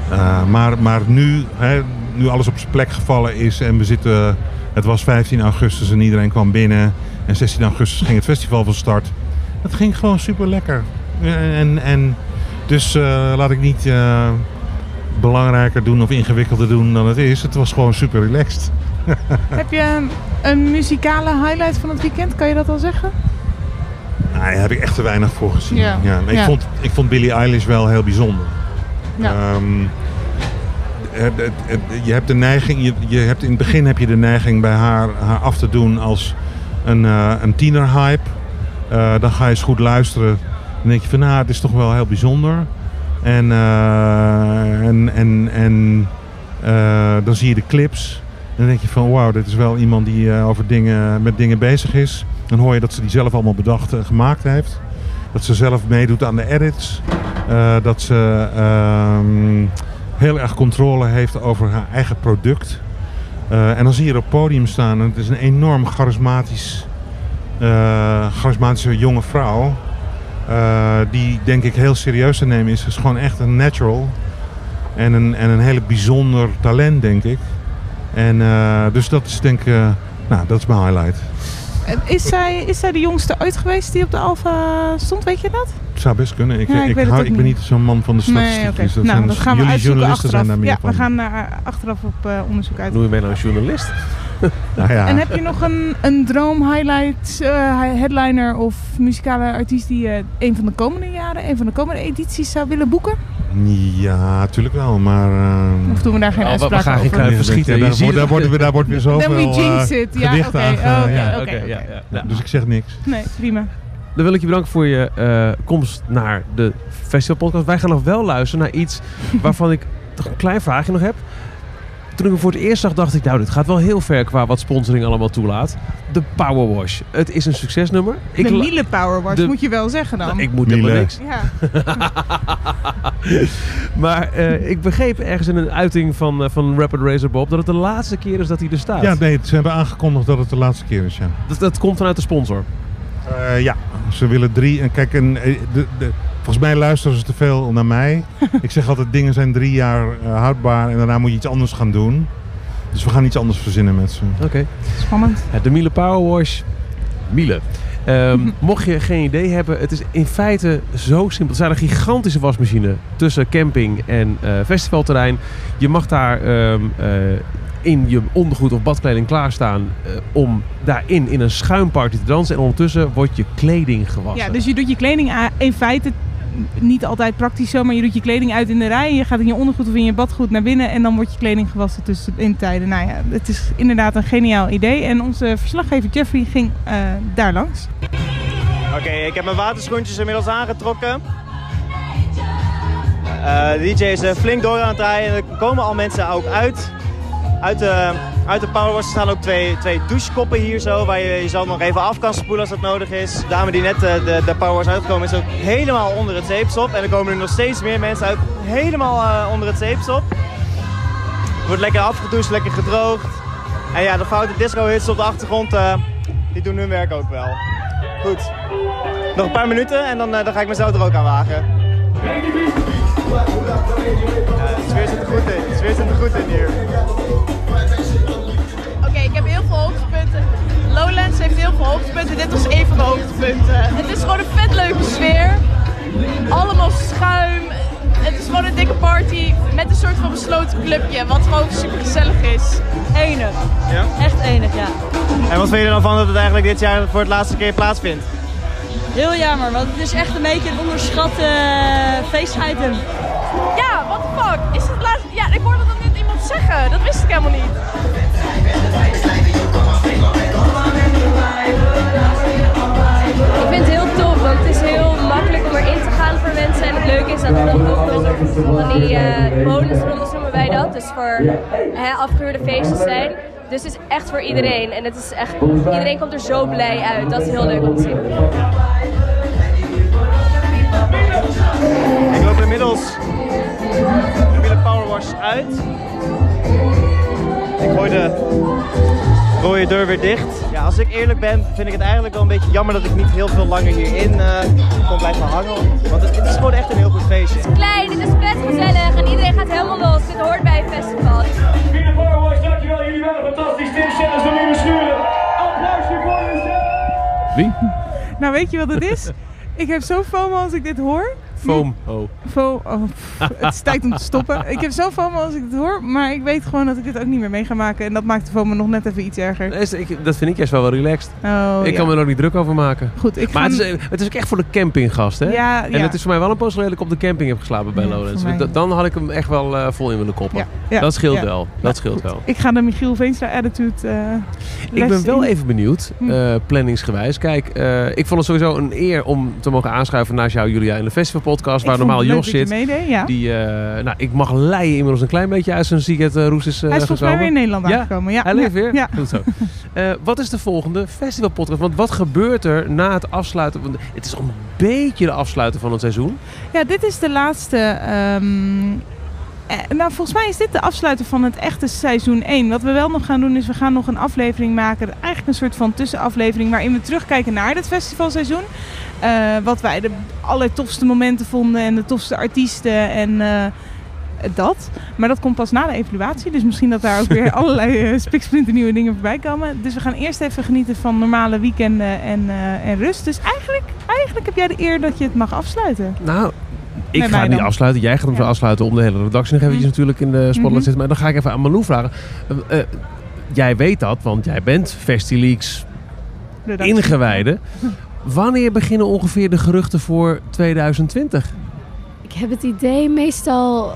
eh, maar, maar nu, hè, nu alles op zijn plek gevallen is en we zitten... Het was 15 augustus en iedereen kwam binnen. En 16 augustus ging het festival van start. Het ging gewoon super lekker. En, en dus eh, laat ik niet eh, belangrijker doen of ingewikkelder doen dan het is. Het was gewoon super relaxed. Heb je een muzikale highlight van het weekend? Kan je dat al zeggen? Nou, daar heb ik echt te weinig voor gezien. Ja. ik, Ja. vond, ik vond Billie Eilish wel heel bijzonder. Ja. Ehm, je hebt de neiging, je, je hebt in het begin heb je de neiging bij haar, haar af te doen als een, eh een tienerhype. Eh, dan ga je eens goed luisteren. Dan denk je van nou, het is toch wel heel bijzonder. En, eh, en, en, en eh, dan zie je de clips. Dan denk je van wauw, dit is wel iemand die over dingen, met dingen bezig is. Dan hoor je dat ze die zelf allemaal bedacht en gemaakt heeft. Dat ze zelf meedoet aan de edits. Dat ze ehm, heel erg controle heeft over haar eigen product. En dan zie je haar op het podium staan. En het is een enorm charismatisch, charismatische jonge vrouw. eh, die denk ik heel serieus te nemen is. Ze is gewoon echt een natural. En een, en een hele bijzonder talent, denk ik. En eh, dus dat is denk ik, eh, nou, dat is mijn highlight. En Is zij, is zij de jongste ooit geweest die op de Alfa stond, weet je dat? Het zou best kunnen. Ik, Ja, ik ik, hou, ben niet. zo'n man van de statistiekjes. Nee, oké. Dat Nou, zijn dat gaan we jullie journalisten achteraf. zijn daar meer ja, van. we gaan eh, achteraf op eh, onderzoek uit. Noem je mij nou een journalist? Nou ja. En heb je nog een, een droom, highlight, eh, headliner of muzikale artiest die je een van de komende jaren, een van de komende edities zou willen boeken? Ja, natuurlijk wel, maar... eh, Of doen we daar geen Oh, we- we uitspraak gaan geen over? ja, verschieten. daar, wordt- daar, het. wordt, daar wordt weer zoveel Dan we jinx eh, it. Ja, gedicht oké. aange- Oh, ja. oké, ja, ja. Nou, Dus ik zeg niks. Nee, prima. Dan wil ik je bedanken voor je eh, komst naar de festivalpodcast. Wij gaan nog wel luisteren naar iets waarvan ik toch een klein vraagje nog heb. Toen ik hem voor het eerst zag, dacht ik, nou, dit gaat wel heel ver qua wat sponsoring allemaal toelaat. De Power Wash. Het is een succesnummer. Ik de Miele Power Wash de- moet je wel zeggen dan. Nou, ik moet helemaal niks. Ja. Maar eh, ik begreep ergens in een uiting van, eh, van Rapid Razor Bob dat het de laatste keer is dat hij er staat. Ja, nee, ze hebben aangekondigd dat het de laatste keer is, ja. dat, dat komt vanuit de sponsor. Eh, ja, ze willen drie. En kijk, en, de, de, volgens mij luisteren ze te veel naar mij. ik zeg altijd, dingen zijn drie jaar eh, houdbaar en daarna moet je iets anders gaan doen. Dus we gaan iets anders verzinnen met ze. Oké. Spannend. Ja, de Miele Power Wash. Miele. Ehm, mocht je geen idee hebben, het is in feite zo simpel. Er zijn een gigantische wasmachine tussen camping en eh, festivalterrein. Je mag daar ehm, eh, in je ondergoed of badkleding klaarstaan om daarin in een schuimparty te dansen. En ondertussen wordt je kleding gewassen. Ja, dus je doet je kleding in feite niet altijd praktisch zo, maar je doet je kleding uit in de rij. Je gaat in je ondergoed of in je badgoed naar binnen en dan wordt je kleding gewassen tussen in tijden. Nou ja, het is inderdaad een geniaal idee. En onze verslaggever Jeffrey ging eh, daar langs. Oké, ik heb mijn waterschoentjes inmiddels aangetrokken. Eh, de DJ is eh, flink door aan het draaien en er komen al mensen ook uit. Uit de, uit de powerwash staan ook twee, twee douchekoppen hier zo, waar je jezelf nog even af kan spoelen als dat nodig is. De dame die net eh, de, de powerwash uitgekomen is ook helemaal onder het zeepsop. En er komen er nog steeds meer mensen uit, helemaal eh, onder het zeepsop. Wordt lekker afgedoucht, lekker gedroogd. En ja, de foute disco hits op de achtergrond, eh, die doen hun werk ook wel. Goed. Nog een paar minuten en dan, dan ga ik mezelf er ook aan wagen. Ja, de sfeer zit er goed in. De sfeer zit er goed in hier. Oké, ik heb heel veel hoogtepunten. Lowlands heeft heel veel hoogtepunten. Dit was één van de hoogtepunten. Het is gewoon een vet leuke sfeer. Allemaal schuim. Het is gewoon een dikke party met een soort van besloten clubje. Wat gewoon super gezellig is. Enig. Ja? Echt enig, ja. En wat vind je er dan van dat het eigenlijk dit jaar voor het laatste keer plaatsvindt? Heel jammer, want het is echt een beetje een onderschat feestitem. Ja, what the fuck? Is het laatste... Ja, ik hoorde dat net iemand zeggen. Dat wist ik helemaal niet. Ik vind het heel tof, want het is heel makkelijk om erin te gaan voor mensen. En het leuke is dat er dan ook nog van die eh bonusrondes noemen wij dat. Dus voor hè, afgehuurde feestjes zijn. Dus het is echt voor iedereen. En het is echt, iedereen komt er zo blij uit. Dat is heel leuk om te zien. Ik loop inmiddels de Miele Power Wash uit. Ik gooi de rode deur weer dicht. Ja, als ik eerlijk ben, vind ik het eigenlijk wel een beetje jammer dat ik niet heel veel langer hierin eh kon blijven hangen. Want het, het is gewoon echt een heel goed feestje. Klein, dit is vet gezellig en iedereen gaat helemaal los. Dit hoort bij een festival. Nou, weet je wat het is? ik heb zo FOMO als ik dit hoor. Foam. Oh. Fo oh, het is tijd om te stoppen. Ik heb zo FOMO als ik dit hoor, maar ik weet gewoon dat ik dit ook niet meer mee ga maken. En dat maakt de FOMO nog net even iets erger. Nee, ik- Dat vind ik juist wel wel relaxed. Oh, ik ja. kan me er ook niet druk over maken. Goed, ik Maar het is, het is ook echt voor de campinggast, hè? Ja, En ja. het is voor mij wel een poos geleden dat ik op de camping heb geslapen bij Ja, Lowlands. voor mij. D- Dan had ik hem echt wel eh, vol in willen koppen. Dat scheelt wel. Dat scheelt wel. Ik ga de Michiel Veenstra attitude eh Ik ben wel in. even benieuwd, Hm. eh, planningsgewijs. Kijk, ik vond het sowieso een eer om te mogen aanschuiven naast jou, Julia, in de festivalpodcast. Podcast waar normaal Jos zit. meedeed, ja. Die, eh, nou, ik mag leien inmiddels een klein beetje uit zijn ziek het uh, roes is uh, Hij is volgens mij weer in Nederland ja? aangekomen. Ja, Hij leeft weer? Ja. Goed zo. Wat is de volgende festivalpodcast? Want wat gebeurt er na het afsluiten? Want het is al een beetje de afsluiten van het seizoen. Ja, dit is de laatste... Um, eh, nou, volgens mij is dit de afsluiter van het echte seizoen 1. Wat we wel nog gaan doen is, we gaan nog een aflevering maken. Eigenlijk een soort van tussenaflevering waarin we terugkijken naar het festivalseizoen. Uh, wat wij de allertofste momenten vonden en de tofste artiesten en uh, dat. Maar dat komt pas na de evaluatie. Dus misschien dat daar ook weer allerlei uh, spiksplinter nieuwe dingen voorbij komen. Dus we gaan eerst even genieten van normale weekenden en, en rust. Dus eigenlijk, eigenlijk heb jij de eer dat je het mag afsluiten. Nou, ik ga het niet afsluiten. Jij gaat hem ja. zo afsluiten om de hele redactie nog eventjes mm. natuurlijk in de spotlight te zetten. Maar dan ga ik even aan Malou vragen. Uh, jij weet dat, want jij bent FestiLeaks ingewijde. Wanneer beginnen ongeveer de geruchten voor 2020? Ik heb het idee meestal...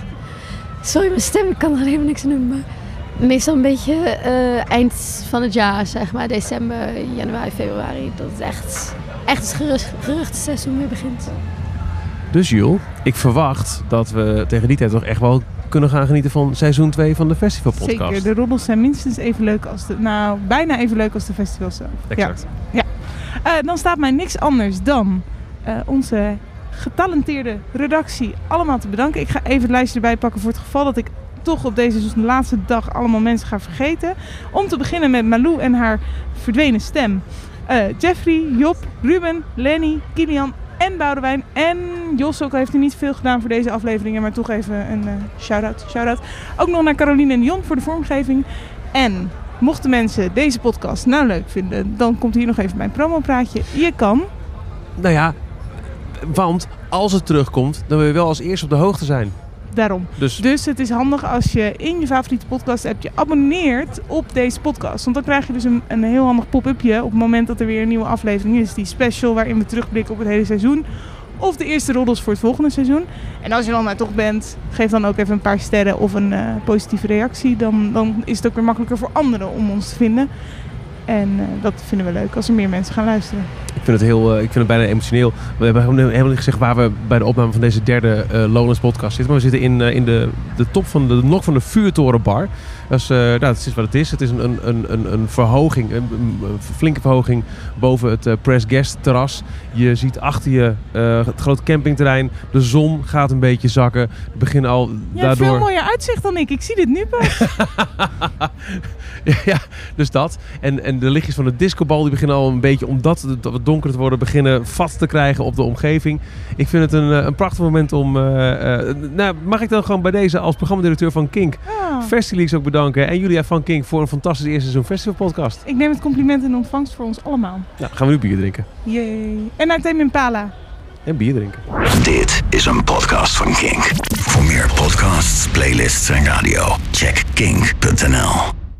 Sorry, mijn stem, ik kan er helemaal niks aan doen. Maar meestal een beetje uh, eind van het jaar, zeg maar. December, januari, februari. Dat het echt, echt het gerucht, geruchtenseizoen weer begint. Dus Jules, ik verwacht dat we tegen die tijd toch echt wel kunnen gaan genieten van seizoen 2 van de festivalpodcast. Zeker, de roddels zijn minstens even leuk als de, nou bijna even leuk als de festivals zelf. Exact. Ja. ja. Uh, dan staat mij niks anders dan uh, onze getalenteerde redactie allemaal te bedanken. Ik ga even het lijstje erbij pakken voor het geval dat ik toch op deze dus de laatste dag allemaal mensen ga vergeten. Om te beginnen met Malou en haar verdwenen stem. Uh, Jeffrey, Job, Ruben, Lenny, Kilian en Boudewijn. En Jos ook heeft hij niet veel gedaan voor deze afleveringen, maar toch even een uh, shout-out, shout-out. Ook nog naar Caroline en Jon voor de vormgeving. En mochten mensen deze podcast nou leuk vinden, dan komt hier nog even mijn promopraatje. Je kan... Nou ja, want als het terugkomt, dan wil je wel als eerste op de hoogte zijn. Daarom. Dus, dus het is handig als je in je favoriete podcast app je abonneert op deze podcast. Want dan krijg je dus een, een heel handig pop-upje op het moment dat er weer een nieuwe aflevering is. Die special waarin we terugblikken op het hele seizoen. Of de eerste roddels voor het volgende seizoen. En als je dan maar toch bent, geef dan ook even een paar sterren of een uh, positieve reactie. Dan, dan is het ook weer makkelijker voor anderen om ons te vinden. En uh, dat vinden we leuk als er meer mensen gaan luisteren. Ik vind het, heel, uh, ik vind het bijna emotioneel. We hebben helemaal niet gezegd waar we bij de opname van deze derde uh, podcast zitten. Maar we zitten in, in de, de top van de nok van de vuurtorenbar. Dat is, nou, dat is wat het is. Het is een, een, een, een verhoging, een, een, flinke verhoging boven het Press Guest terras. Je ziet achter je het grote campingterrein. De zon gaat een beetje zakken. We beginnen al ja, daardoor... veel mooier uitzicht dan ik. Ik zie dit nu pas. ja, dus dat. En, en de lichtjes van de discobal die beginnen al een beetje, omdat het wat donker te worden, beginnen vat te krijgen op de omgeving. Ik vind het een, een prachtig moment om... Uh, uh, nou, mag ik dan gewoon bij deze als programmadirecteur van Kink oh. Festileaks ook bedanken. En Julia van Kink voor een fantastisch eerste seizoen festivalpodcast. Ik neem het compliment in ontvangst voor ons allemaal. Nou, gaan we nu bier drinken. Yay. En naar Tame Impala. En bier drinken. Dit is een podcast van Kink. Voor meer podcasts, playlists en radio, check kink.nl.